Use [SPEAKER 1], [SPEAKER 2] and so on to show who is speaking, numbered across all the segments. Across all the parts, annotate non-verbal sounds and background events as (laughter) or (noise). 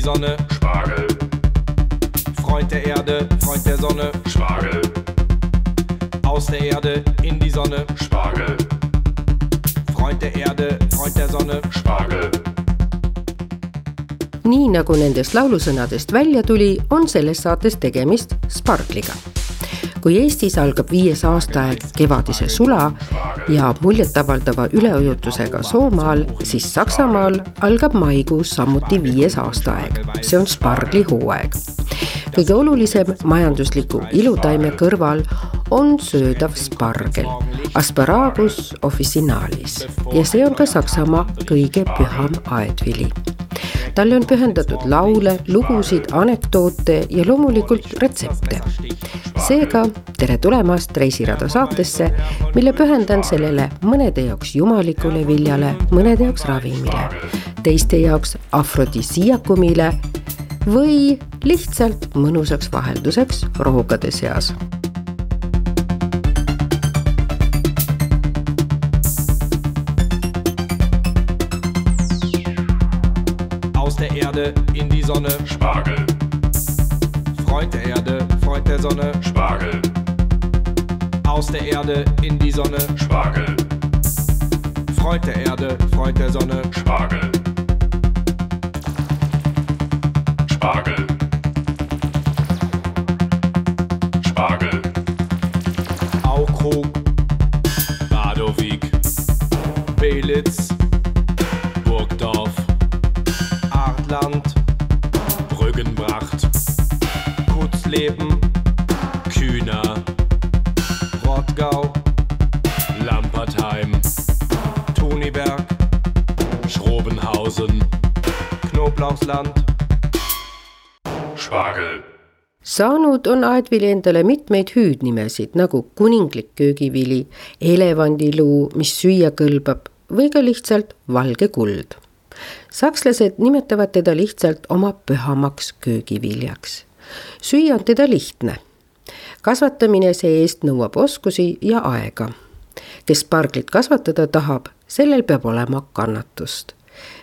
[SPEAKER 1] die Sonne,
[SPEAKER 2] Spargel.
[SPEAKER 1] Freund der Erde, Freund der Sonne,
[SPEAKER 2] Spargel.
[SPEAKER 1] aus der Erde in die Sonne,
[SPEAKER 2] Spargel.
[SPEAKER 1] Freund der Erde, Freund der Sonne,
[SPEAKER 2] Spargel.
[SPEAKER 3] nii nagu nendest laulusõnadest välja tuli, on selles saates tegemist spargliga. Kui Eestis algab viies aastaaeg kevadise sula ja muljetavaldava üleujutusega Soomaal, siis Saksamaal algab maikuus samuti viies aastaaeg, see on sparglihooaeg. kõige olulisem majandusliku ilutaime kõrval on söödav spargel, Asparagus officinalis. Ja see on ka Saksamaa kõige püham aedvili talle on pühendatud laule, lugusid, anekdoote ja loomulikult retsepte. seega tere tulemast Reisirada saatesse, mille pühendan sellele mõnede jaoks jumalikule viljale, mõnede jaoks ravimile, teiste jaoks afrodisiakumile või lihtsalt mõnusaks vahelduseks rohukade seas
[SPEAKER 1] Erde in die Sonne,
[SPEAKER 2] Spargel.
[SPEAKER 1] Freund der Erde, Freund der Sonne,
[SPEAKER 2] Spargel.
[SPEAKER 1] aus der Erde in die Sonne,
[SPEAKER 2] Spargel.
[SPEAKER 1] Freund der Erde, Freund der Sonne,
[SPEAKER 2] Spargel. Spargel. Spargel.
[SPEAKER 1] Aukrug,
[SPEAKER 4] Badowik,
[SPEAKER 1] Belitz, Knoblauchsland,
[SPEAKER 2] Spargel.
[SPEAKER 3] saanud on aedvili endale mitmeid hüüdnimesid nagu kuninglik köögivili, elevandiluu, mis süüa kõlbab või ka lihtsalt valge kuld. sakslased nimetavad teda lihtsalt oma pühamaks köögiviljaks. süüa on teda lihtne. kasvatamine see-eest nõuab oskusi ja aega. kes sparglit kasvatada tahab, sellel peab olema kannatust.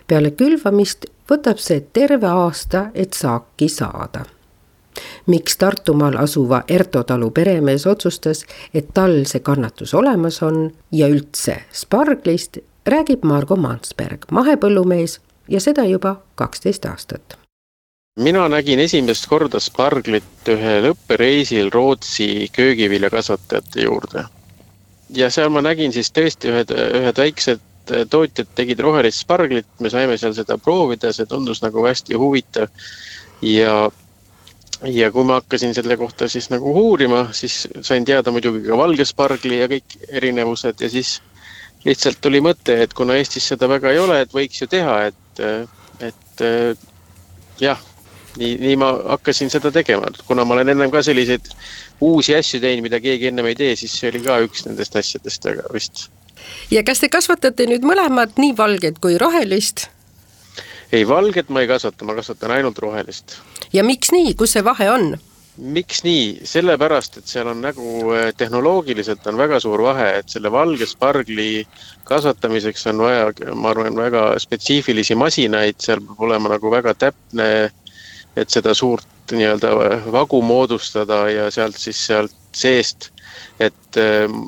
[SPEAKER 3] peale külvamist võtab see terve aasta, et saaki saada miks Tartumaal asuva Erto talu peremees otsustas, et tal see kannatus olemas on ja üldse sparglist, räägib Margo Mansberg, mahepõllumees ja seda juba kaksteist aastat.
[SPEAKER 5] mina nägin esimest korda sparglit ühel õppereisil Rootsi köögiviljakasvatajate juurde. ja seal ma nägin siis tõesti ühed, ühed väiksed tootjad tegid rohelist sparglit, me saime seal seda proovida, see tundus nagu hästi huvitav. ja ja kui ma hakkasin selle kohta siis nagu uurima, siis sain teada muidugi ka valgespargli ja kõik erinevused ja siis lihtsalt tuli mõte, et kuna Eestis seda väga ei ole, et võiks ju teha, et, et jah, nii, nii ma hakkasin seda tegema, kuna ma olen ennem ka selliseid uusi asju teinud, mida keegi ennem ei tee, siis see oli ka üks nendest asjadest, aga vist.
[SPEAKER 3] Ja kas te kasvatate nüüd mõlemad, nii valget kui rohelist?
[SPEAKER 5] ei, valget ma ei kasvata, ma kasvatan ainult rohelist
[SPEAKER 3] ja miks nii, kus see vahe on?
[SPEAKER 5] miks nii, sellepärast, et seal on nagu tehnoloogiliselt on väga suur vahe, et selle valge spargli kasvatamiseks on vaja, ma arvan, väga spetsiifilisi masinaid, seal peab olema nagu väga täpne, et seda suurt nii-öelda vagu moodustada ja sealt siis sealt seest et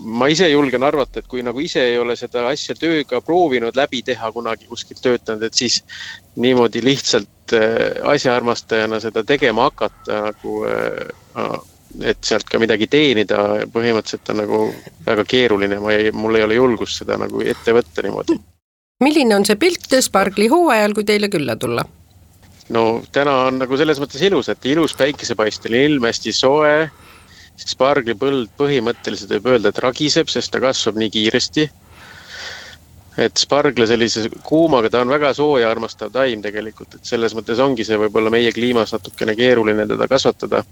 [SPEAKER 5] ma ise julgen arvata, et kui nagu ise ei ole seda asja tööga proovinud läbi teha kunagi kuskil töötanud, et siis niimoodi lihtsalt asjaarmastajana seda tegema hakata nagu, et sealt ka midagi teenida, põhimõtteliselt on nagu väga keeruline, ma ei, mul ei ole julgust seda nagu ette võtta niimoodi.
[SPEAKER 3] milline on see pilt spargli hooajal, kui teile külla tulla?
[SPEAKER 5] no täna on nagu selles mõttes ilus, et ilus päikesepaisteline ilm, hästi soe sparglipõld põhimõtteliselt võib öelda, et ragiseb, sest ta kasvab nii kiiresti. et spargla sellise kuumaga, ta on väga sooja armastav taim tegelikult, et selles mõttes ongi see võib-olla meie kliimas natukene keeruline teda kasvatada.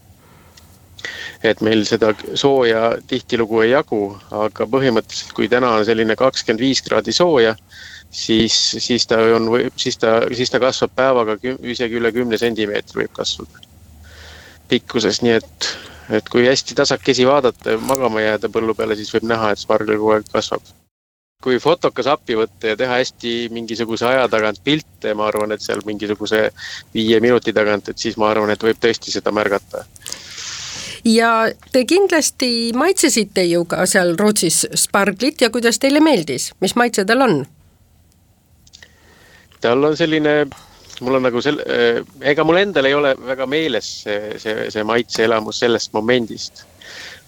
[SPEAKER 5] et meil seda sooja tihtilugu ei jagu, aga põhimõtteliselt, kui täna on selline kakskümmend viis kraadi sooja, siis, siis ta on, siis ta, siis ta kasvab päevaga küm, isegi üle kümne sentimeetri võib kasvada pikkuses, nii et, et kui hästi tasakesi vaadata ja magama jääda põllu peale, siis võib näha, et spargel kogu aeg kasvab kui fotokas appi võtta ja teha hästi mingisuguse aja tagant pilte, ma arvan, et seal mingisuguse viie minuti tagant, et siis ma arvan, et võib tõesti seda märgata.
[SPEAKER 6] ja te kindlasti maitsesite ju ka seal Rootsis sparglit ja kuidas teile meeldis, mis maitse tal on?
[SPEAKER 5] tal on selline, mul on nagu sel-, ega mul endal ei ole väga meeles see, see, see maitseelamus sellest momendist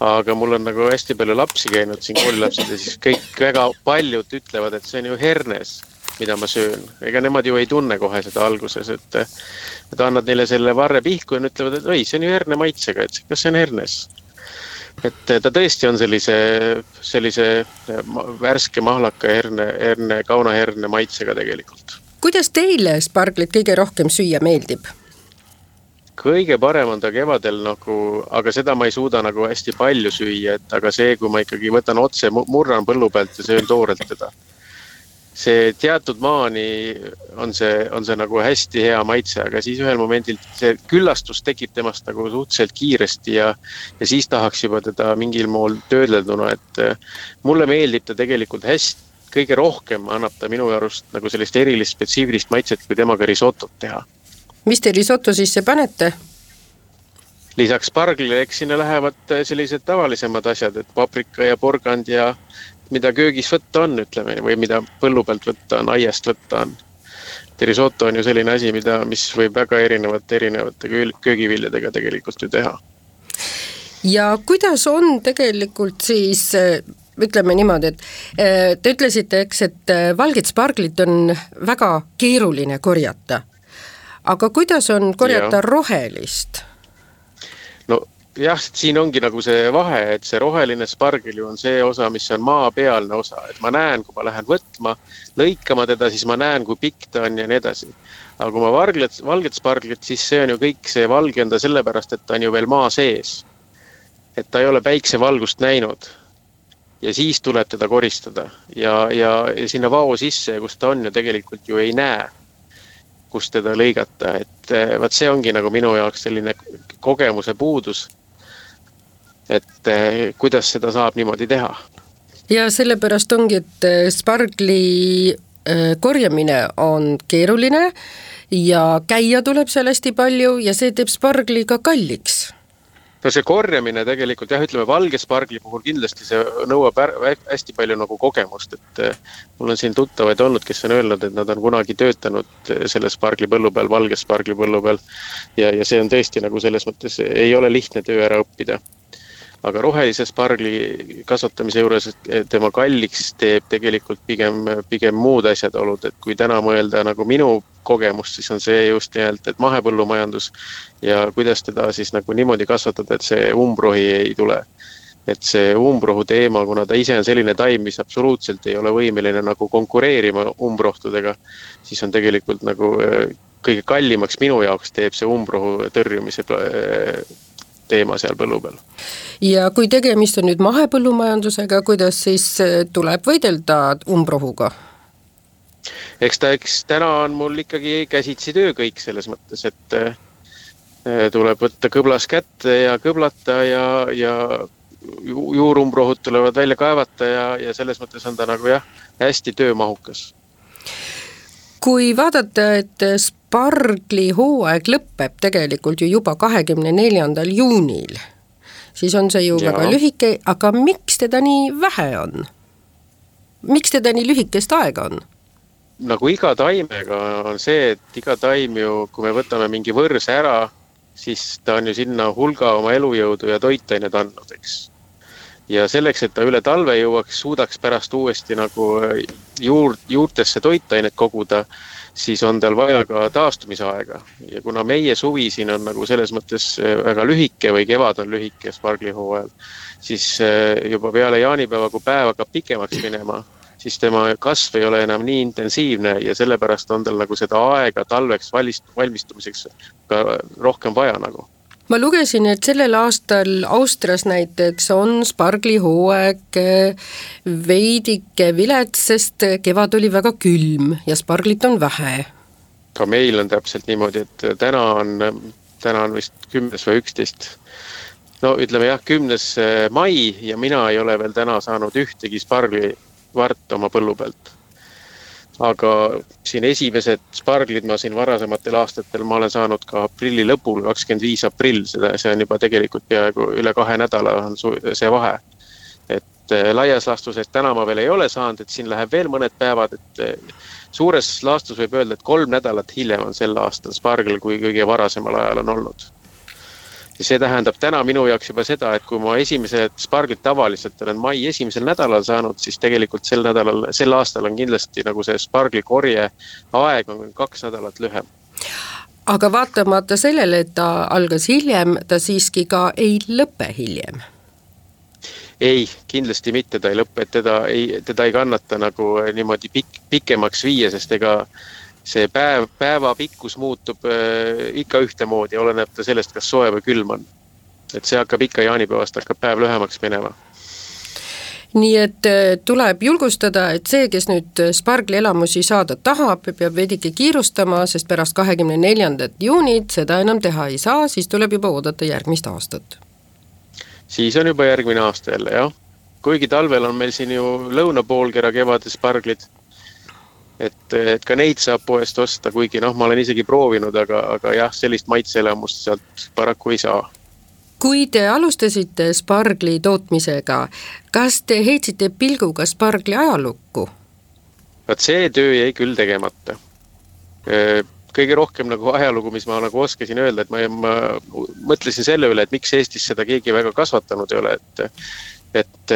[SPEAKER 5] aga mul on nagu hästi palju lapsi käinud siin koolilapsed ja siis kõik väga paljud ütlevad, et see on ju hernes, mida ma söön. ega nemad ju ei tunne kohe seda alguses, et, et annad neile selle varre pihku ja nad ütlevad, et oi, see on ju herne maitsega, et kas see on hernes. et ta tõesti on sellise, sellise värske mahlaka herne, herne, kaunaherne maitsega tegelikult.
[SPEAKER 6] Kuidas teile sparglit kõige rohkem süüa meeldib?
[SPEAKER 5] kõige parem on ta kevadel nagu, aga seda ma ei suuda nagu hästi palju süüa, et aga see, kui ma ikkagi võtan otse, murran põllu pealt ja söön toorelt teda. see teatud maani on see, on see nagu hästi hea maitse, aga siis ühel momendil see küllastus tekib temast nagu suhteliselt kiiresti ja, ja siis tahaks juba teda mingil moel töödelduna, et eh, mulle meeldib ta tegelikult hästi kõige rohkem annab ta minu arust nagu sellist erilist spetsiifilist maitset, kui temaga risotot teha
[SPEAKER 6] mis te risoto sisse panete?
[SPEAKER 5] lisaks sparglile, eks sinna lähevad äh, sellised tavalisemad asjad, et paprika ja porgand ja mida köögis võtta on, ütleme, või mida põllu pealt võtta on, aiast võtta on. Risotto on ju selline asi, mida, mis võib väga erinevate, erinevate köögiviljadega tegelikult ju teha.
[SPEAKER 6] ja kuidas on tegelikult siis äh, ütleme niimoodi, et äh, te ütlesite, eks, et valget sparglit on väga keeruline korjata aga kuidas on korjata ja. rohelist?
[SPEAKER 5] no jah, siin ongi nagu see vahe, et see roheline spargel ju on see osa, mis on maapealne osa, et ma näen, kui ma lähen võtma, lõikama teda, siis ma näen, kui pikk ta on ja nii edasi. aga kui ma varglet, valget sparglit, siis see on ju kõik, see valge on ta sellepärast, et ta on ju veel maa sees. et ta ei ole päiksevalgust näinud. Ja siis tuleb teda koristada ja, ja, ja sinna vao sisse, kus ta on ju tegelikult ju ei näe kust teda lõigata, et eh, vot see ongi nagu minu jaoks selline kogemuse puudus. et eh, kuidas seda saab niimoodi teha.
[SPEAKER 6] ja sellepärast ongi, et eh, spargli korjamine on keeruline ja käia tuleb seal hästi palju ja see teeb spargli ka kalliks
[SPEAKER 5] no see korjamine tegelikult jah, ütleme valge spargli puhul kindlasti see nõuab hästi palju nagu kogemust, et eh, mul on siin tuttavaid olnud, kes on öelnud, et nad on kunagi töötanud eh, selle spargli põllu peal, valge spargli põllu peal. ja, ja see on tõesti nagu selles mõttes ei ole lihtne töö ära õppida aga rohelise spargli kasvatamise juures tema kalliks teeb tegelikult pigem, pigem muud asjaolud, et kui täna mõelda nagu minu kogemust, siis on see just nimelt, et mahepõllumajandus ja kuidas teda siis nagu niimoodi kasvatada, et see umbrohi ei tule. et see umbrohu teema, kuna ta ise on selline taim, mis absoluutselt ei ole võimeline nagu konkureerima umbrohtudega, siis on tegelikult nagu äh, kõige kallimaks minu jaoks teeb see umbrohu tõrjumise äh, teema seal põllu peal.
[SPEAKER 6] ja kui tegemist on nüüd mahepõllumajandusega, kuidas siis äh, tuleb võidelda umbrohuga?
[SPEAKER 5] eks ta, eks täna on mul ikkagi käsitsi töö kõik selles mõttes, et äh, tuleb võtta kõblas kätte ja kõblata ja, ja juurumbrohud tulevad välja kaevata ja, ja selles mõttes on ta nagu jah, hästi töömahukas.
[SPEAKER 6] kui vaadata, et spargli hooaeg lõpeb tegelikult ju juba kahekümne neljandal juunil, siis on see ju ja. väga lühike, aga miks teda nii vähe on? miks teda nii lühikest aega on?
[SPEAKER 5] nagu iga taimega on see, et iga taim ju, kui me võtame mingi võrse ära, siis ta on ju sinna hulga oma elujõudu ja toitained andnud, eks ja selleks, et ta üle talve jõuaks, suudaks pärast uuesti nagu juur, juurtesse toitainet koguda, siis on tal vaja ka taastumisaega. Ja kuna meie suvi siin on nagu selles mõttes äh, väga lühike või kevad on lühike sparglihooajal, siis äh, juba peale jaanipäeva, kui päev hakkab pikemaks minema, siis tema kasv ei ole enam nii intensiivne ja sellepärast on tal nagu seda aega talveks valist-, valmistumiseks ka rohkem vaja nagu
[SPEAKER 6] ma lugesin, et sellel aastal Austrias näiteks on sparglihooaeg eh, veidike vilets, sest kevad oli väga külm ja sparglit on vähe.
[SPEAKER 5] ka meil on täpselt niimoodi, et täna on, täna on vist kümnes või üksteist no ütleme jah, kümnes eh, mai ja mina ei ole veel täna saanud ühtegi sparglivart oma põllu pealt aga siin esimesed sparglid ma siin varasematel aastatel, ma olen saanud ka aprilli lõpul, kakskümmend viis aprill, seda, see on juba tegelikult peaaegu üle kahe nädala on see vahe. et eh, laias laastus, et täna ma veel ei ole saanud, et siin läheb veel mõned päevad, et eh, suures laastus võib öelda, et kolm nädalat hiljem on sel aastal spargel, kui kõige varasemal ajal on olnud ja see tähendab täna minu jaoks juba seda, et kui ma esimesed spargid tavaliselt olen mai esimesel nädalal saanud, siis tegelikult sel nädalal, sel aastal on kindlasti nagu see spargli korje aeg on kaks nädalat lühem.
[SPEAKER 6] Aga vaatamata sellele, et ta algas hiljem, ta siiski ka ei lõpe hiljem.
[SPEAKER 5] Ei, kindlasti mitte, ta ei lõpe, teda ei, teda ei kannata nagu niimoodi pikk, pikemaks viia, sest ega see päev, päeva pikkus muutub äh, ikka ühtemoodi, oleneb ta sellest, kas soe või külm on. et see hakkab ikka jaanipäevast hakkab päev lühemaks minema
[SPEAKER 6] nii et äh, tuleb julgustada, et see, kes nüüd Spargli elamusi saada tahab, peab veidike kiirustama, sest pärast kahekümne neljandat juunit seda enam teha ei saa, siis tuleb juba oodata järgmist aastat.
[SPEAKER 5] siis on juba järgmine aasta jälle jah, kuigi talvel on meil siin ju lõunapoolkera kevade sparglid et, et ka neid saab poest osta, kuigi noh, ma olen isegi proovinud, aga, aga jah, sellist maitseelamust sealt paraku ei saa.
[SPEAKER 6] kui te alustasite spargli tootmisega, kas te heitsite pilguga spargli ajalukku?
[SPEAKER 5] vot see töö jäi küll tegemata. kõige rohkem nagu ajalugu, mis ma nagu oskasin öelda, et ma, ma mõtlesin selle üle, et miks Eestis seda keegi väga kasvatanud ei ole, et, et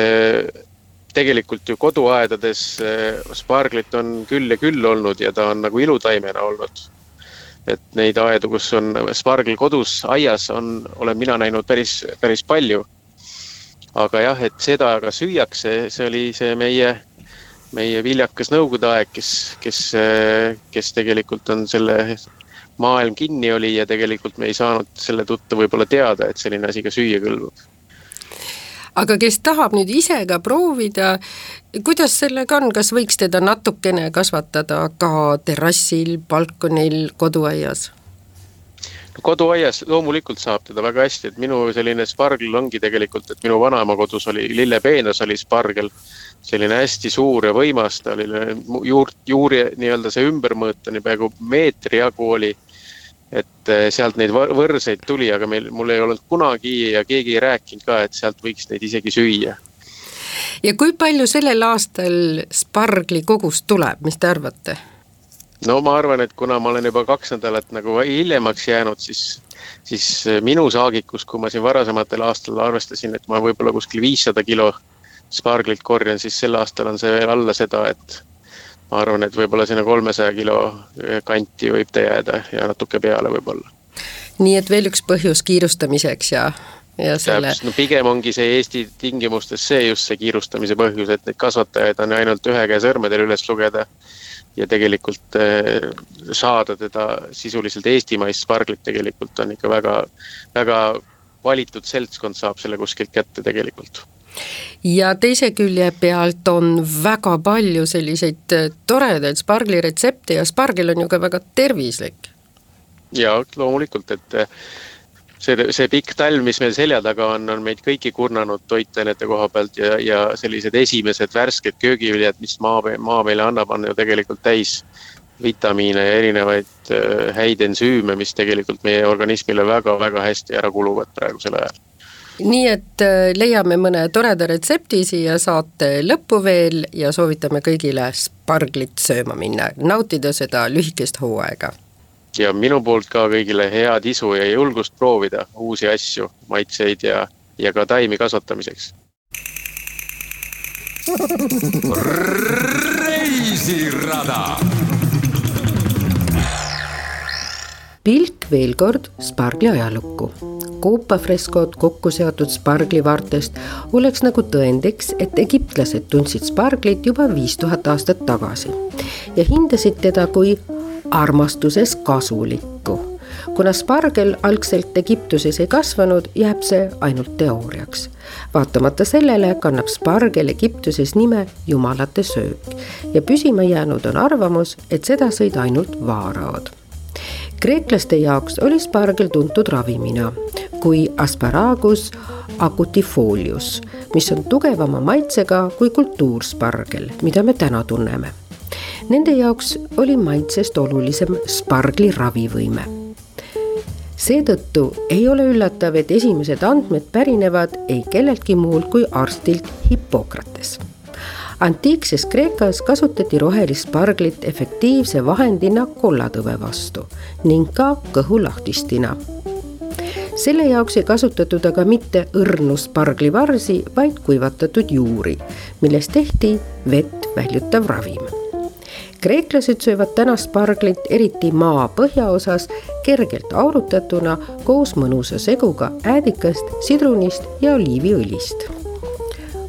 [SPEAKER 5] tegelikult ju koduaedades eh, sparglit on küll ja küll olnud ja ta on nagu ilutaimena olnud. et neid aedu, kus on spargel kodus aias, on, olen mina näinud päris, päris palju. aga jah, et seda ka süüakse, see oli see meie, meie viljakas nõukogude aeg, kes, kes, eh, kes tegelikult on selle maailm kinni oli ja tegelikult me ei saanud selle tõttu võib-olla teada, et selline asi ka süüa kõlbab
[SPEAKER 6] aga kes tahab nüüd ise ka proovida, kuidas sellega on, kas võiks teda natukene kasvatada ka terrassil, balkonil, koduaias?
[SPEAKER 5] koduaias loomulikult saab teda väga hästi, et minu selline spargel ongi tegelikult, et minu vanaema kodus oli lillepeenas oli spargel. selline hästi suur ja võimas, ta oli juurt, juuri nii-öelda see ümbermõõt ju peaaegu meetri jagu oli et eh, sealt neid võrseid tuli, aga meil, mul ei olnud kunagi ja keegi ei rääkinud ka, et sealt võiks neid isegi süüa.
[SPEAKER 6] ja kui palju sellel aastal spargli kogust tuleb, mis te arvate?
[SPEAKER 5] no ma arvan, et kuna ma olen juba kaks nädalat nagu hiljemaks jäänud, siis, siis minu saagikus, kui ma siin varasematel aastatel arvestasin, et ma võib-olla kuskil viissada kilo sparglit korjan, siis sel aastal on see veel alla seda, et ma arvan, et võib-olla sinna kolmesaja kilo kanti võib ta jääda ja natuke peale võib-olla.
[SPEAKER 6] nii et veel üks põhjus kiirustamiseks ja, ja selle.
[SPEAKER 5] no pigem ongi see Eesti tingimustes see just see kiirustamise põhjus, et neid kasvatajaid on ainult ühe käe sõrmedel üles lugeda. ja tegelikult eh, saada teda sisuliselt eestimaist sparglit tegelikult on ikka väga, väga valitud seltskond saab selle kuskilt kätte tegelikult
[SPEAKER 6] ja teise külje pealt on väga palju selliseid äh, toredaid spargli retsepte ja spargel on ju ka väga tervislik.
[SPEAKER 5] ja loomulikult, et äh, see, see pikk talv, mis meil selja taga on, on meid kõiki kurnanud toitainete koha pealt ja, ja sellised esimesed värsked köögiviljad, mis maa, maa meile annab, on ju tegelikult täis vitamiine ja erinevaid äh, häid ensüüme, mis tegelikult meie organismile väga-väga hästi ära kuluvad praegusel ajal
[SPEAKER 6] nii et äh, leiame mõne toreda retsepti siia saate lõppu veel ja soovitame kõigile sparglit sööma minna, nautida seda lühikest hooaega.
[SPEAKER 5] ja minu poolt ka kõigile head isu ja julgust proovida uusi asju, maitseid ja, ja ka taimi kasvatamiseks. (laughs)
[SPEAKER 7] reisirada
[SPEAKER 6] pilk veel kord Spargli ajalukku
[SPEAKER 3] koopafreskod kokku seotud sparglivartest oleks nagu tõendiks, et egiptlased tundsid sparglit juba viis tuhat aastat tagasi ja hindasid teda kui armastuses kasulikku kuna spargel algselt Egiptuses ei kasvanud, jääb see ainult teooriaks. vaatamata sellele kannab spargel Egiptuses nime jumalate söök ja püsima jäänud on arvamus, et seda sõid ainult vaaraod. Kreeklaste jaoks oli spargel tuntud ravimina kui asparagus acutifolius, mis on tugevama maitsega kui kultuurspargel, mida me täna tunneme Nende jaoks oli maitsest olulisem spargli ravivõime seetõttu ei ole üllatav, et esimesed andmed pärinevad ei kelleltki muult kui arstilt Hippokrates. Antiikses Kreekas kasutati rohelist sparglit efektiivse vahendina kollatõve vastu ning ka kõhulahtistina selle jaoks ei kasutatud aga mitte õrnu sparglivarsi, vaid kuivatatud juuri, millest tehti vett väljutav ravim kreeklased söövad täna sparglit eriti maa põhjaosas kergelt aurutatuna koos mõnusa seguga äädikast, sidrunist ja oliiviõlist.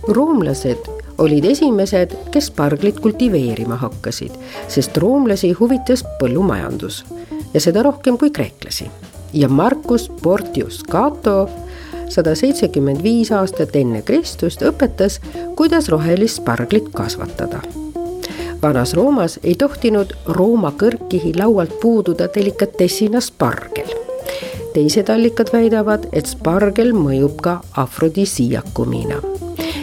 [SPEAKER 3] roomlased olid esimesed, kes sparglit kultiveerima hakkasid, sest roomlasi huvitas põllumajandus ja seda rohkem kui kreeklasi. ja Marcus Portius Cato sada seitsekümmend viis aastat enne Kristust õpetas, kuidas rohelist sparglit kasvatada Vanas-Roomas ei tohtinud Rooma kõrgkihi laualt puududa delikatessina spargel. Teised allikad väidavad, et spargel mõjub ka afrodisiakumina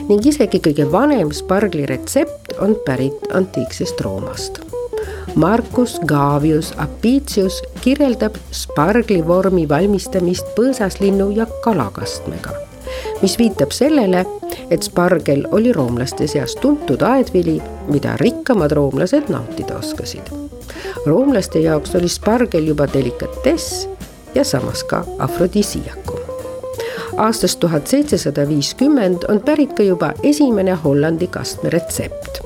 [SPEAKER 3] ning isegi kõige vanem spargli retsept on pärit antiiksest Roomast. Marcus Gavius Apicius kirjeldab spargli vormi valmistamist põõsaslinnu ja kalakastmega mis viitab sellele, et spargel oli roomlaste seas tuntud aedvili, mida rikkamad roomlased nautida oskasid. roomlaste jaoks oli spargel juba delikatess ja samas ka afrodisiakum. aastast tuhat seitsesada viiskümmend on pärit ka juba esimene Hollandi kastme retsept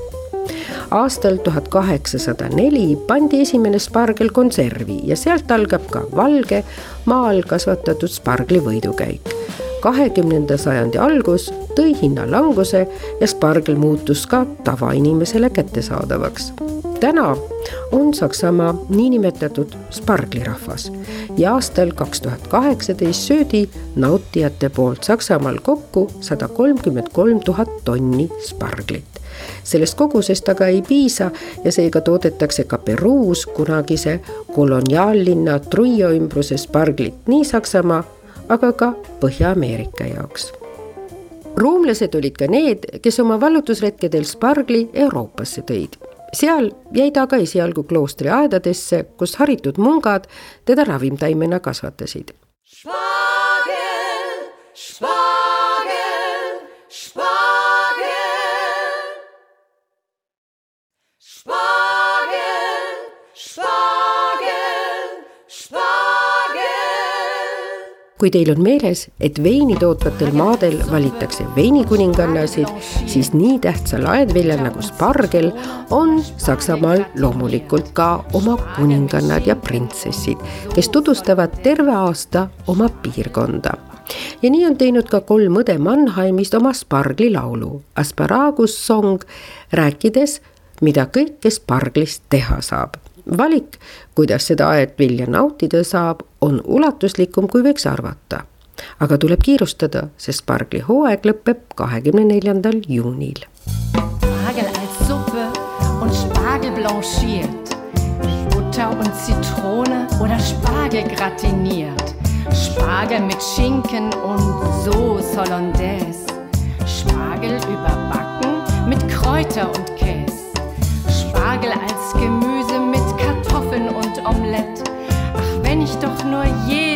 [SPEAKER 3] aastal tuhat kaheksasada neli pandi esimene spargel konservi ja sealt algab ka valge maal kasvatatud spargli võidukäik kahekümnenda sajandi algus tõi hinnalanguse ja spargel muutus ka tavainimesele kättesaadavaks. täna on Saksamaa niinimetatud sparglirahvas ja aastal kaks tuhat kaheksateist söödi nautijate poolt Saksamaal kokku sada kolmkümmend kolm tuhat tonni sparglit sellest kogusest aga ei piisa ja seega toodetakse ka Peruus kunagise koloniaallinna Trujillo ümbruses sparglit nii Saksamaa aga ka Põhja-Ameerika jaoks. Roomlased olid ka need, kes oma vallutusretkedel spargli Euroopasse tõid. seal jäi ta aga esialgu kloostri aedadesse, kus haritud mungad teda ravimtaimena kasvatasid. Kui teil on meeles, et veini tootvatel maadel valitakse veinikuningannasid, siis nii tähtsal aedviljal nagu spargel on Saksamaal loomulikult ka oma kuningannad ja printsessid, kes tutvustavad terve aasta oma piirkonda. Ja nii on teinud ka kolm õde Mannheimist oma spargli laulu Asparagus song, rääkides, mida kõike sparglist teha saab valik, kuidas seda aedvilja nautida saab, on ulatuslikum, kui võiks arvata. aga tuleb kiirustada, sest spargli hooaeg lõpeb kahekümne neljandal juunil. Und Zitrone oder Spargel gratiniert. Spargel mit Schinken und Sauce Hollandaise. Spargel überbacken mit Kräuter und Käse. Spargel als Gemüse ich doch nur jeden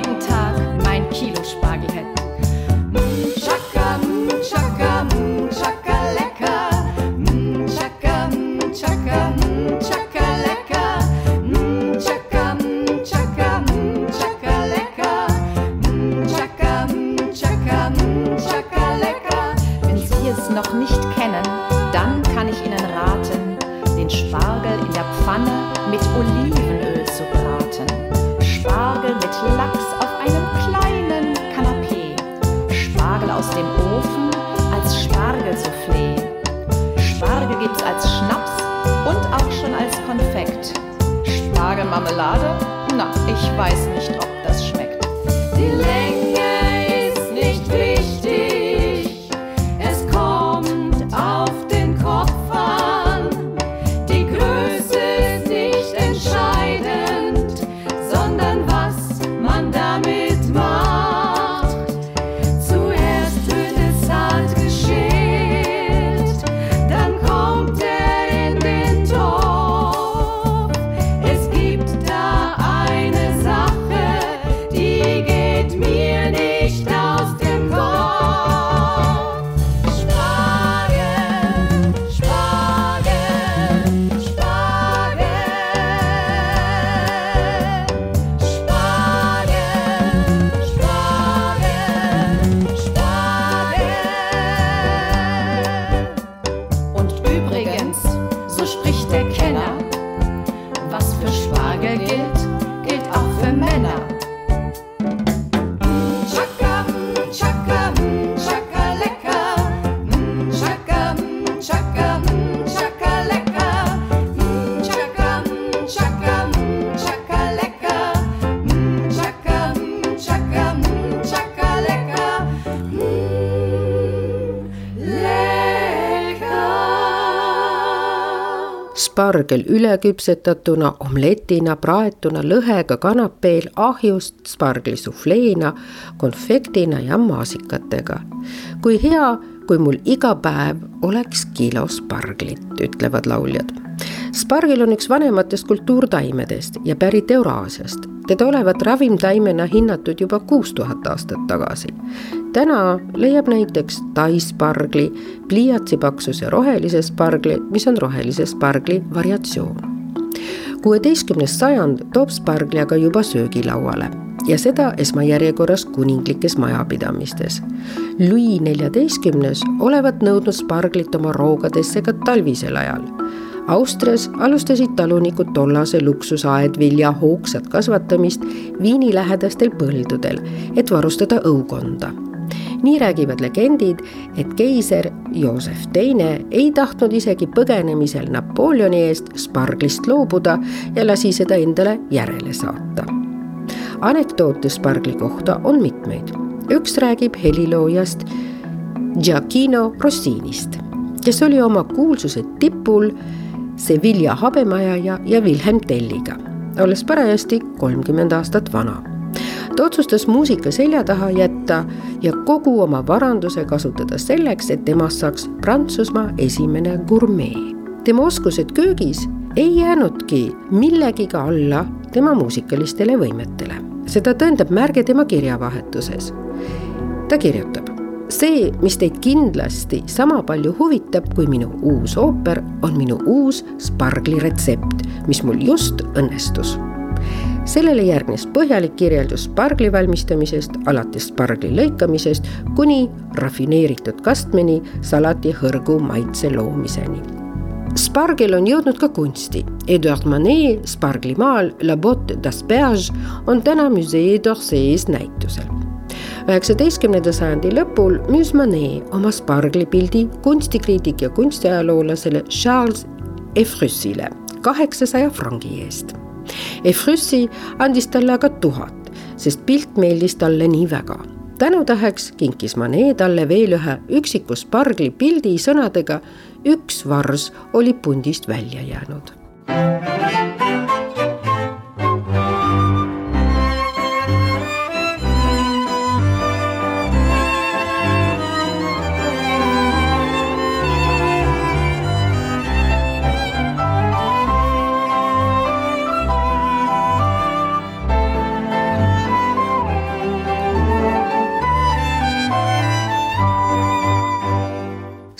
[SPEAKER 3] spargel üleküpsetatuna, omletina, praetuna, lõhega kanapeel, ahjust, sparglisufleena, konfektina ja maasikatega. kui hea, kui mul iga päev oleks kilo sparglit, ütlevad lauljad. spargel on üks vanematest kultuurtaimedest ja pärit Euraasiast. teda olevat ravimtaimena hinnatud juba kuus tuhat aastat tagasi täna leiab näiteks taispargli, pliiatsipaksuse rohelise spargli, mis on rohelise spargli variatsioon. kuueteistkümnes sajand toob spargli aga juba söögilauale ja seda esmajärjekorras kuninglikes majapidamistes. Louis neljateistkümnes olevat nõudnud sparglit oma roogadesse ka talvisel ajal Austrias alustasid talunikud tollase luksusaedvilja hoogsat kasvatamist viinilähedastel põldudel, et varustada õukonda nii räägivad legendid, et keiser Joosef Teine ei tahtnud isegi põgenemisel Napoleoni eest sparglist loobuda ja lasi seda endale järele saata. anekdoote spargli kohta on mitmeid. üks räägib heliloojast Giacchino Rossinist, kes oli oma kuulsuse tipul Sevilla habemajaja ja Wilhelm Telliga, olles parajasti kolmkümmend aastat vana ta otsustas muusika selja taha jätta ja kogu oma varanduse kasutada selleks, et temast saaks Prantsusmaa esimene gurmee. tema oskused köögis ei jäänudki millegiga alla tema muusikalistele võimetele. seda tõendab märge tema kirjavahetuses. ta kirjutab see, mis teid kindlasti sama palju huvitab kui minu uus ooper, on minu uus spargli retsept, mis mul just õnnestus sellele järgnes põhjalik kirjeldus spargli valmistamisest, alates spargli lõikamisest kuni rafineeritud kastmeni salati hõrgu maitse loomiseni. spargel on jõudnud ka kunsti. Edouard Manet sparglimaal La Botte d'Asperge on täna Musée d'Orsay's näitusel üheksateistkümnenda sajandi lõpul müüs Manet oma sparglipildi kunstikriitik ja kunstiajaloolasele Charles Efrusile kaheksasaja frangi eest Efrussi andis talle aga tuhat, sest pilt meeldis talle nii väga. tänutäheks kinkis Manet talle veel ühe üksiku spargli pildi sõnadega üks vars oli pundist välja jäänud.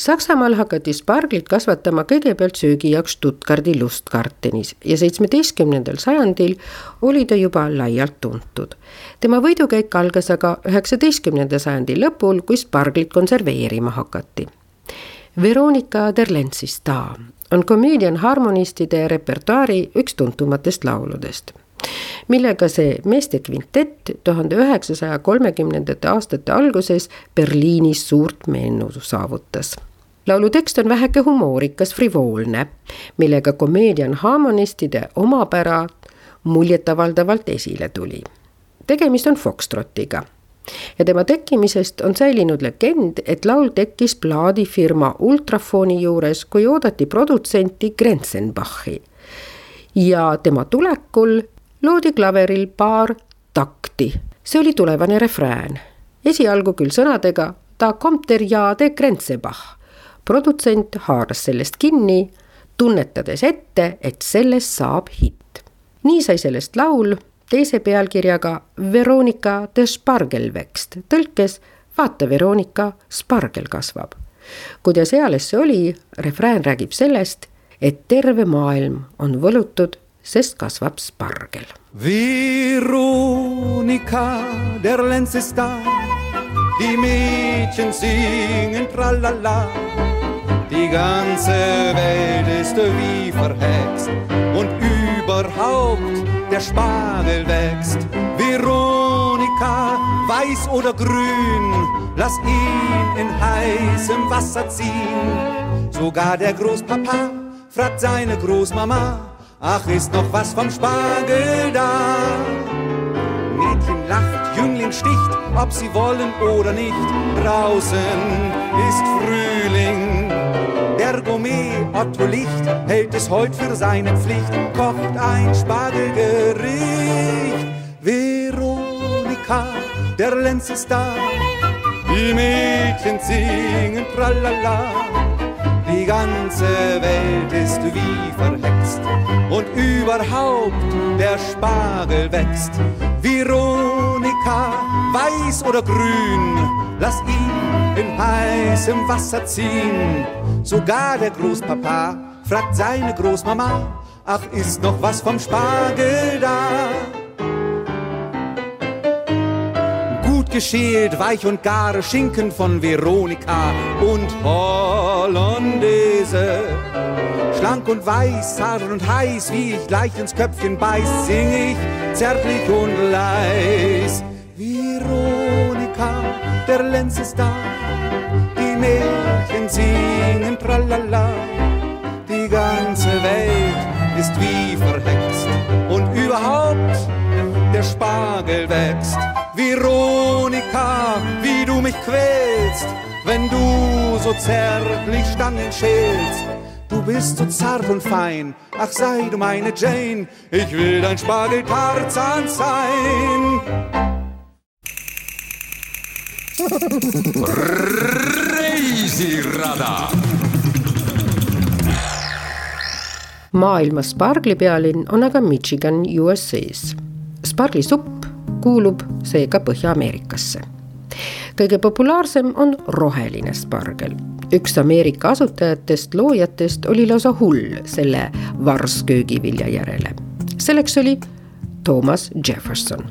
[SPEAKER 3] Saksamaal hakati sparglit kasvatama kõigepealt söögi jaoks Stuttgardi lustgartenis ja seitsmeteistkümnendal sajandil oli ta juba laialt tuntud. tema võidukäik algas aga üheksateistkümnenda sajandi lõpul, kui sparglit konserveerima hakati. Veronika Derlensista on Comedian Harmonistide repertuaari üks tuntumatest lauludest millega see meeste kvintett tuhande üheksasaja kolmekümnendate aastate alguses Berliinis suurt meenu saavutas laulu tekst on väheke humoorikas, frivoolne, millega Comedian Harmonistide omapära muljetavaldavalt esile tuli. tegemist on Foxtrotiga ja tema tekkimisest on säilinud legend, et laul tekkis plaadifirma Ultrafoni juures, kui oodati produtsenti Grenzenbachi. ja tema tulekul loodi klaveril paar takti, see oli tulevane refrään. esialgu küll sõnadega Ta kommt der ja de Grenzenbach. Produtsent haaras sellest kinni, tunnetades ette, et sellest saab hitt. nii sai sellest laul teise pealkirjaga Veronika de Spargelväxt, tõlkes Vaata, Veronika, spargel kasvab. kuidas eales see oli, refrään räägib sellest, et terve maailm on võlutud, sest kasvab spargel.
[SPEAKER 8] Veronika, der Lenz ist da. Die Mädchen singen tralala. Die ganze Welt ist wie verhext und überhaupt der Spargel wächst. Veronika, weiß oder grün, lass ihn in heißem Wasser ziehen. Sogar der Großpapa fragt seine Großmama, ach ist noch was vom Spargel da? Mädchen lacht, Jüngling sticht, ob sie wollen oder nicht. Draußen ist Frühling. Der Gourmet Otto Licht hält es heut für seine Pflicht, kocht ein Spargelgericht. Veronika, der Lenz ist da. Die Mädchen singen tralala. Die ganze Welt ist wie verhext und überhaupt der Spargel wächst. Veronika, weiß oder grün, lass ihn in heißem Wasser ziehen. Sogar der Großpapa fragt seine Großmama, ach ist noch was vom Spargel da? Geschält, weich und gare Schinken von Veronika und Hollandaise. Schlank und weiß, zart und heiß, wie ich leicht ins Köpfchen beiß, sing ich zärtlich und leis. Veronika, der Lenz ist da, die Mädchen singen tralala. Die ganze Welt ist wie verhext und überhaupt der Spargel wächst. Veronika, wie du mich quälst, wenn du so zärtlich Stangen schälst. Du bist so zart und fein, ach sei du meine Jane, ich will dein Spargeltarzan sein.
[SPEAKER 7] reisirada
[SPEAKER 3] maailma spargli pealinn on aga Michigan USA-s. Sparglisupp kuulub seega Põhja-Ameerikasse. kõige populaarsem on roheline spargel. üks Ameerika asutajatest, loojatest oli lausa hull selle varsköögivilja järele. selleks oli Thomas Jefferson,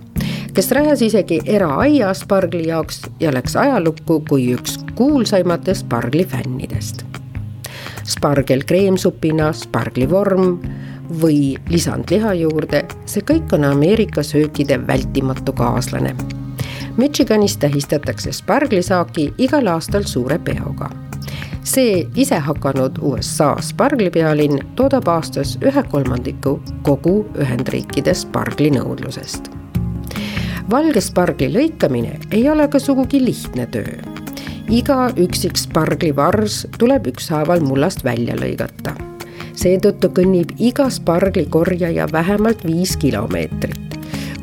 [SPEAKER 3] kes rajas isegi eraaia spargli jaoks ja läks ajalukku kui üks kuulsaimatest spargli fännidest spargel kreemsupina, sparglivorm või lisand liha juurde, see kõik on Ameerika söökide vältimatu kaaslane. Michiganis tähistatakse sparglisaaki igal aastal suure peoga. see isehakanud USA sparglipealinn toodab aastas ühe kolmandiku kogu Ühendriikide spargli nõudlusest. valge spargli lõikamine ei ole ka sugugi lihtne töö iga üksik sparglivars tuleb ükshaaval mullast välja lõigata. Seetõttu kõnnib iga sparglikorjaja vähemalt viis kilomeetrit.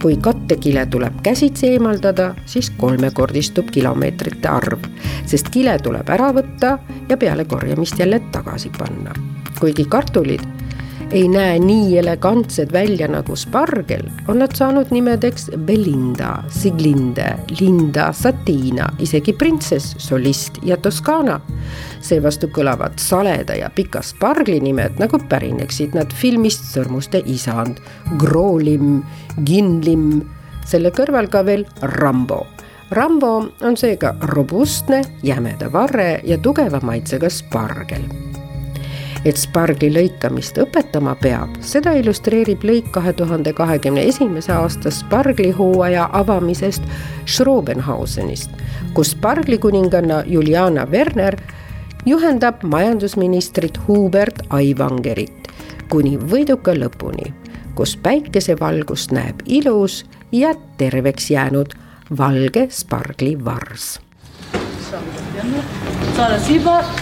[SPEAKER 3] kui kattekile tuleb käsitsi eemaldada, siis kolmekordistub kilomeetrite arv, sest kile tuleb ära võtta ja peale korjamist jälle tagasi panna. kuigi kartulid ei näe nii elegantsed välja nagu spargel, on nad saanud nimedeks Belinda, Siglinde, Linda, Satina, isegi printsess, solist ja Toskaana. seevastu kõlavad saleda ja pika spargli nimed nagu pärineksid nad filmist Sõrmuste isand, Groolim, Ginlim, selle kõrval ka veel Rambo Rambo on seega robustne, jämeda varre ja tugeva maitsega spargel et spargli lõikamist õpetama peab, seda illustreerib lõik kahe tuhande kahekümne esimese aasta sparglihooaja avamisest Schrobenhausenist, kus sparglikuninganna Juliana Werner juhendab majandusministrit Hubert Aivangerit kuni võiduka lõpuni, kus päikesevalgust näeb ilus ja terveks jäänud valge sparglivars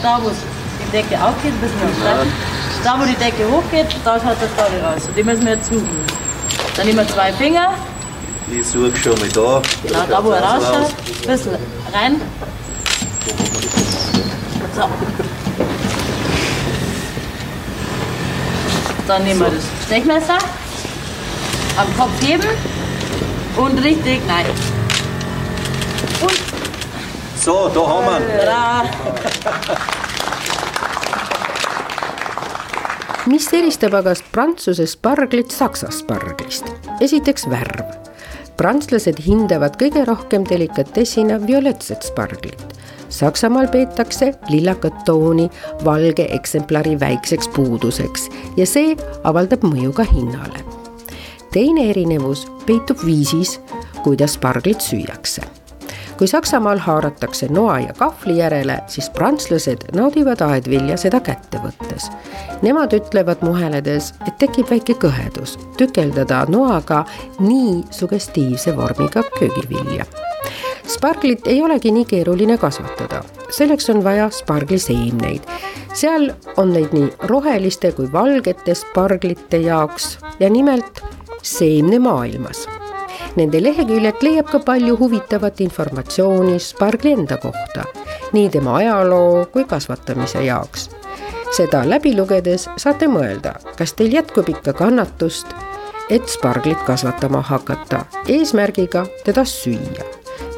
[SPEAKER 9] da wo es die Decke aufgeht, müssen wir umschreiben. Da wo die Decke hochgeht, da schaut das Gaudi raus. Und die müssen wir jetzt suchen. Dann nehmen wir zwei Finger,
[SPEAKER 10] Ich suche schon mal da.
[SPEAKER 9] genau da wo er rausschaut, ein bisschen rein. So. Dann nehmen wir das Stechmesser, am Kopf heben und richtig nein. Und
[SPEAKER 10] So, da haben wir ihn. (laughs)
[SPEAKER 3] mis eristab aga Prantsuse sparglit Saksa sparglist? esiteks värv. prantslased hindavad kõige rohkem delikatessina violettset sparglit. Saksamaal peetakse lillakat tooni valge eksemplari väikseks puuduseks ja see avaldab mõju ka hinnale. teine erinevus peitub viisis, kuidas sparglit süüakse kui Saksamaal haaratakse noa ja kahvli järele, siis prantslased naudivad aedvilja seda kätte võttes. Nemad ütlevad muheledes, et tekib väike kõhedus tükeldada noaga nii sugestiivse vormiga köögivilja. sparglit ei olegi nii keeruline kasvatada, selleks on vaja spargliseemneid. seal on neid nii roheliste kui valgete sparglite jaoks ja nimelt seemnemaailmas Nende leheküljelt leiab ka palju huvitavat informatsiooni spargli enda kohta, nii tema ajaloo kui kasvatamise jaoks. seda läbi lugedes saate mõelda, kas teil jätkub ikka kannatust, et sparglit kasvatama hakata, eesmärgiga teda süüa.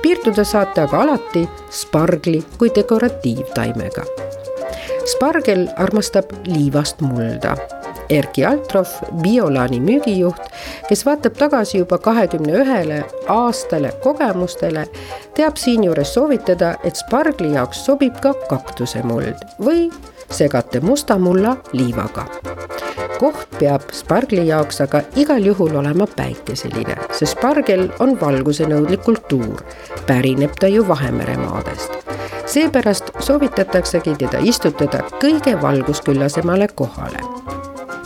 [SPEAKER 3] piirduda saate aga alati spargli kui dekoratiivtaimega. spargel armastab liivast mulda Erki Altrov, Biolaani müügijuht, kes vaatab tagasi juba kahekümne ühele aastale kogemustele, teab siinjuures soovitada, et spargli jaoks sobib ka kaktusemuld või segate musta mulla liivaga. koht peab spargli jaoks aga igal juhul olema päikeseline, sest spargel on valgusenõudlik kultuur, pärineb ta ju Vahemere maadest. Seepärast soovitataksegi teda istutada kõige valgusküllasemale kohale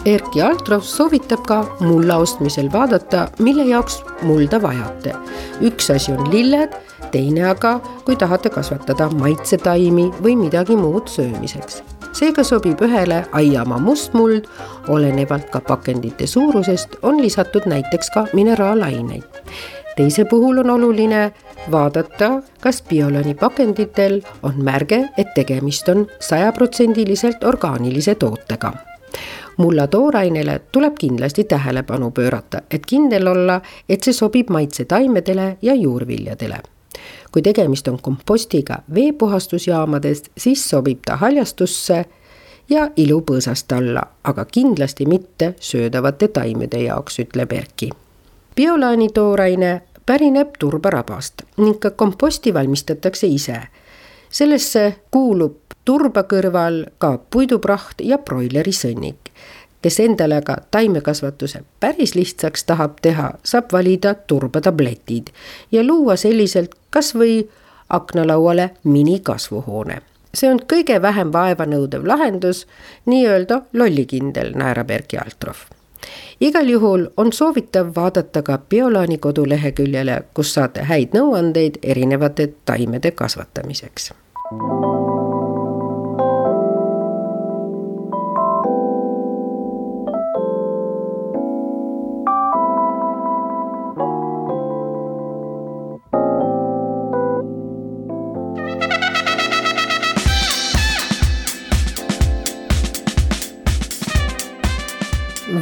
[SPEAKER 3] Erki Altrov soovitab ka mulla ostmisel vaadata, mille jaoks mulda vajate. üks asi on lilled, teine aga, kui tahate kasvatada maitsetaimi või midagi muud söömiseks. seega sobib ühele aiamaa mustmuld, olenevalt ka pakendite suurusest, on lisatud näiteks ka mineraalaineid. teise puhul on oluline vaadata, kas Biolani pakenditel on märge, et tegemist on sajaprotsendiliselt orgaanilise tootega mulla toorainele tuleb kindlasti tähelepanu pöörata, et kindel olla, et see sobib maitsetaimedele ja juurviljadele. kui tegemist on kompostiga veepuhastusjaamadest, siis sobib ta haljastusse ja ilupõõsast alla, aga kindlasti mitte söödavate taimede jaoks, ütleb Erki. biolaani tooraine pärineb turbarabast ning ka komposti valmistatakse ise. sellesse kuulub turba kõrval ka puidupraht ja broileri sõnnik. kes endale aga taimekasvatuse päris lihtsaks tahab teha, saab valida turbatabletid ja luua selliselt kasvõi aknalauale minikasvuhoone. see on kõige vähem vaevanõudev lahendus, nii-öelda lollikindel, naerab Erki Altrov igal juhul on soovitav vaadata ka Biolaani koduleheküljele, kus saate häid nõuandeid erinevate taimede kasvatamiseks.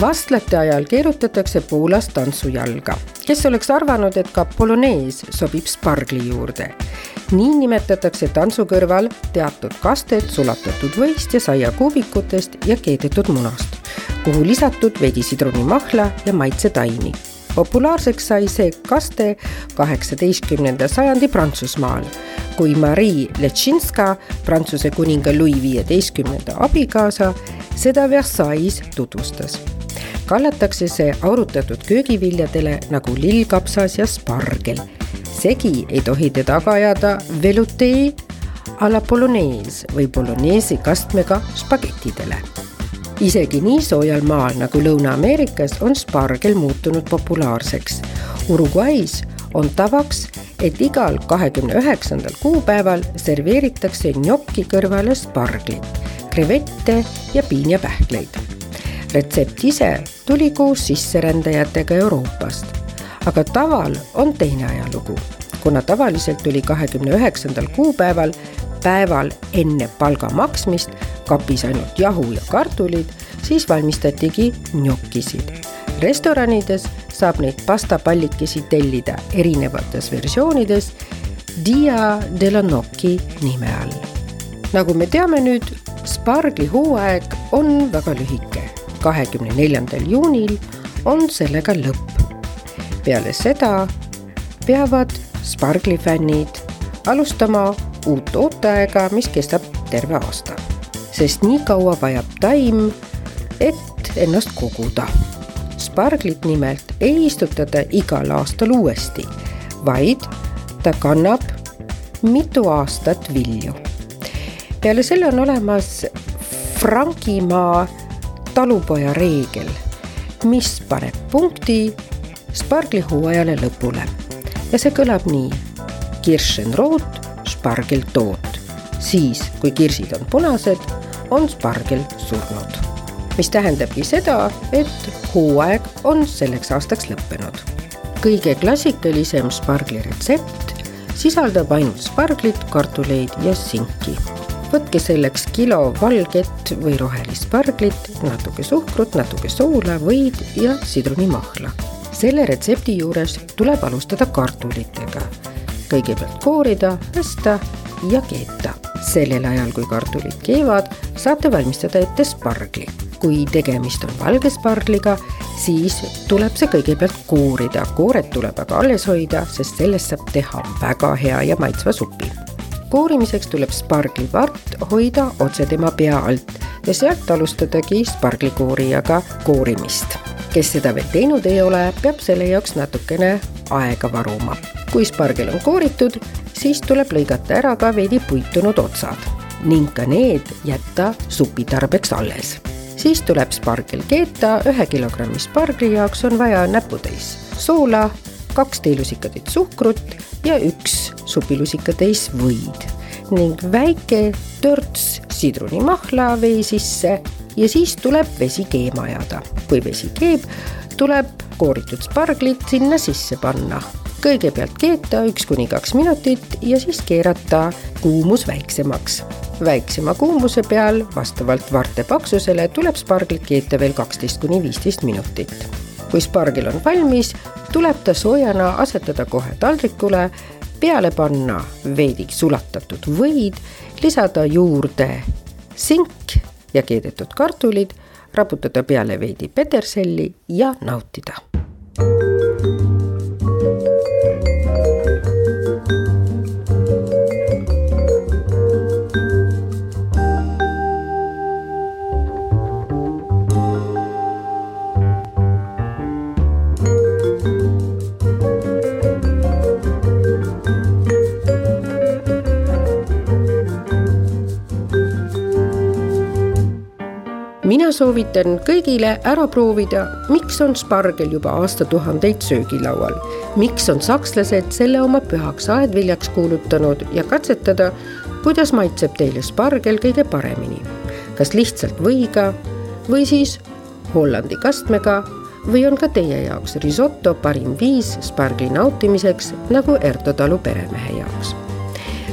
[SPEAKER 3] Vastlate ajal keerutatakse Poolas tantsujalga. kes oleks arvanud, et ka polonees sobib spargli juurde. nii nimetatakse tantsu kõrval teatud kastet sulatatud võist ja saiakuubikutest ja keedetud munast, kuhu lisatud veidi sidrunimahla ja maitsetaimi populaarseks sai see kaste kaheksateistkümnenda sajandi Prantsusmaal, kui Marie Leczinska, Prantsuse kuninga Louis viieteistkümnenda abikaasa, seda Versailles tutvustas kallatakse see aurutatud köögiviljadele nagu lillkapsas ja spargel. segi ei tohi teda aga ajada velutee, a la bolognese või bolognesi kastmega spagettidele. isegi nii soojal maal nagu Lõuna-Ameerikas on spargel muutunud populaarseks. Uruguay's on tavaks, et igal kahekümne üheksandal kuupäeval serveeritakse njoki kõrvale sparglit, krevette ja piinjapähkleid. Retsept ise tuli koos sisserändajatega Euroopast, aga taval on teine ajalugu, kuna tavaliselt tuli kahekümne üheksandal kuupäeval päeval enne palga maksmist kapis ainult jahu ja kartulid, siis valmistatigi njokisid. restoranides saab neid pastapallikesi tellida erinevates versioonides Dia della Gnocchi nime all. nagu me teame nüüd, spargli hooaeg on väga lühike. Kahekümne neljandal juunil on sellega lõpp. peale seda peavad spargli fännid alustama uut ooteaega, mis kestab terve aasta. sest nii kaua vajab taim, et ennast koguda sparglit nimelt ei istutata igal aastal uuesti, vaid ta kannab mitu aastat vilju. peale selle on olemas Frankimaa talupoja reegel, mis paneb punkti sparglihooajale lõpule ja see kõlab nii. Kirschenrot, spargeltoot, siis kui kirsid on punased, on spargel surnud mis tähendabki seda, et hooaeg on selleks aastaks lõppenud. kõige klassikalisem spargli retsept sisaldab ainult sparglit, kartuleid ja sinki. Võtke selleks kilo valget või rohelist sparglit, natuke suhkrut, natuke soola, võid ja sidrunimahla. selle retsepti juures tuleb alustada kartulitega. kõigepealt koorida, pesta ja keeta. sellel ajal, kui kartulid keevad, saate valmistada ette spargli kui tegemist on valge spargliga, siis tuleb see kõigepealt koorida, kooret tuleb aga alles hoida, sest sellest saab teha väga hea ja maitsva supi. Koorimiseks tuleb sparglivart hoida otse tema pea alt ja sealt alustadagi sparglikoorijaga koorimist. kes seda veel teinud ei ole, peab selle jaoks natukene aega varuma. kui spargel on kooritud, siis tuleb lõigata ära ka veidi puitunud otsad ning ka need jätta supi tarbeks alles siis tuleb spargel keeta, ühe kilogrammi spargli jaoks on vaja näputäis soola, kaks teelusikatäit suhkrut ja üks supilusikatäis võid ning väike törts sidrunimahla vee sisse ja siis tuleb vesi keema ajada. kui vesi keeb, tuleb kooritud sparglit sinna sisse panna. kõigepealt keeta üks kuni kaks minutit ja siis keerata kuumus väiksemaks väiksema kuumuse peal vastavalt varte paksusele tuleb sparglit keeta veel kaksteist kuni viisteist minutit. Kui spargel on valmis, tuleb ta soojana asetada kohe taldrikule, peale panna veidi sulatatud võid, lisada juurde sink ja keedetud kartulid, raputada peale veidi peterselli ja nautida mina soovitan kõigile ära proovida, miks on spargel juba aastatuhandeid söögilaual. miks on sakslased selle oma pühaks aedviljaks kuulutanud ja katsetada, kuidas maitseb teile spargel kõige paremini. kas lihtsalt võiga või siis Hollandi kastmega või on ka teie jaoks risoto parim viis spargli nautimiseks nagu Erto Talu peremehe jaoks.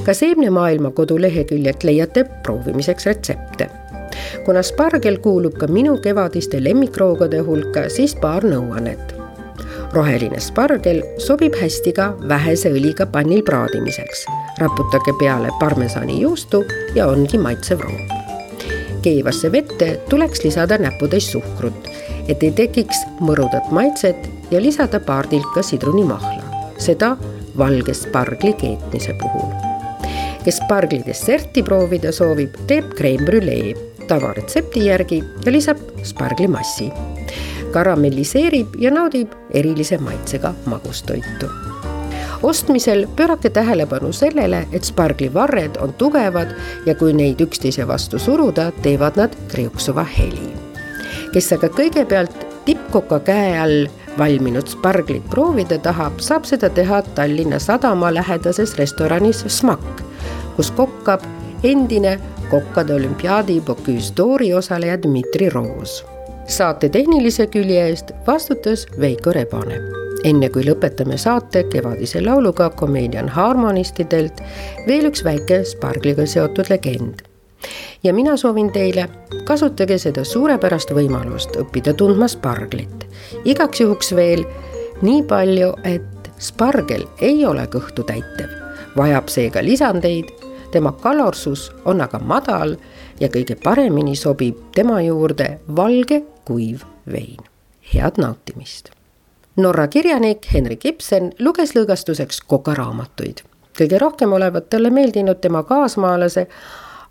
[SPEAKER 3] ka Seemnemaailma koduleheküljelt leiate proovimiseks retsepte kuna spargel kuulub ka minu kevadiste lemmikroogade hulka, siis paar nõuannet. roheline spargel sobib hästi ka vähese õliga pannil praadimiseks. raputage peale parmesanijuustu ja ongi maitsev roog. keevasse vette tuleks lisada näputäis suhkrut, et ei tekiks mõrudat maitset ja lisada paar tilka sidrunimahla, seda valge spargli keetmise puhul kes spargli desserti proovida soovib, teeb creme brülee tavaretsepti järgi ja lisab sparglimassi. karamelliseerib ja naudib erilise maitsega magustoitu. ostmisel pöörake tähelepanu sellele, et sparglivarred on tugevad ja kui neid üksteise vastu suruda, teevad nad kriuksuva heli. kes aga kõigepealt tippkoka käe all valminud sparglit proovida tahab, saab seda teha Tallinna Sadama lähedases restoranis Smak, kus kokkab endine kokkade olümpiaadi Bocuse d'Ori osaleja Dmitri Roos. saate tehnilise külje eest vastutas Veiko Rebane enne kui lõpetame saate kevadise lauluga Comedian Harmonistidelt veel üks väike spargliga seotud legend. ja mina soovin teile, kasutage seda suurepärast võimalust õppida tundma sparglit. igaks juhuks veel nii palju, et spargel ei ole kõhtu täitev, vajab seega lisandeid, tema kalorsus on aga madal ja kõige paremini sobib tema juurde valge kuiv vein. head nautimist Norra kirjanik Henrik Ibsen luges lõõgastuseks kokaraamatuid. kõige rohkem olevat talle meeldinud tema kaasmaalase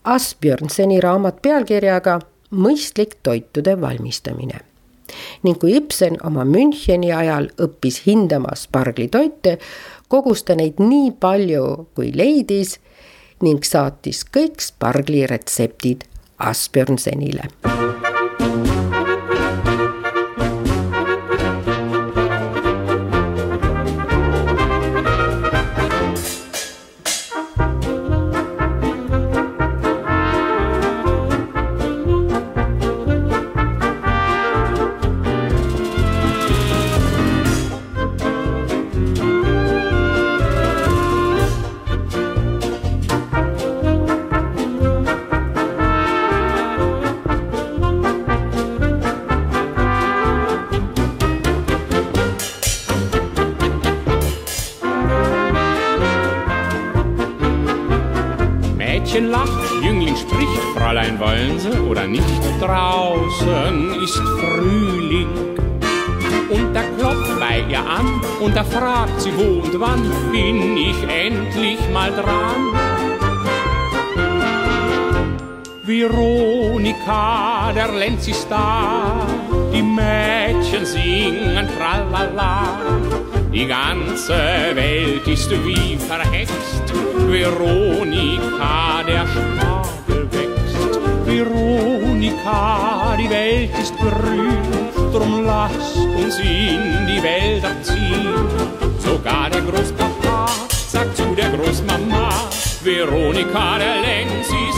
[SPEAKER 3] Asbjörnseni raamat pealkirjaga Mõistlik toitude valmistamine. ning kui Ibsen oma Müncheni ajal õppis hindama sparglitoite, kogus ta neid nii palju, kui leidis ning saatis kõik spargli retseptid Asbjörnsenile
[SPEAKER 11] fragt sie wo und wann bin ich endlich mal dran. Veronika, der Lenz ist da, die Mädchen singen tralala. Die ganze Welt ist wie verhext, Veronika, der Spargel wächst. Veronika, die Welt ist grün, drum lass uns in die Wälder ziehen. Sogar der Großpapa sagt zu der Großmama, Veronika, der Lenz ist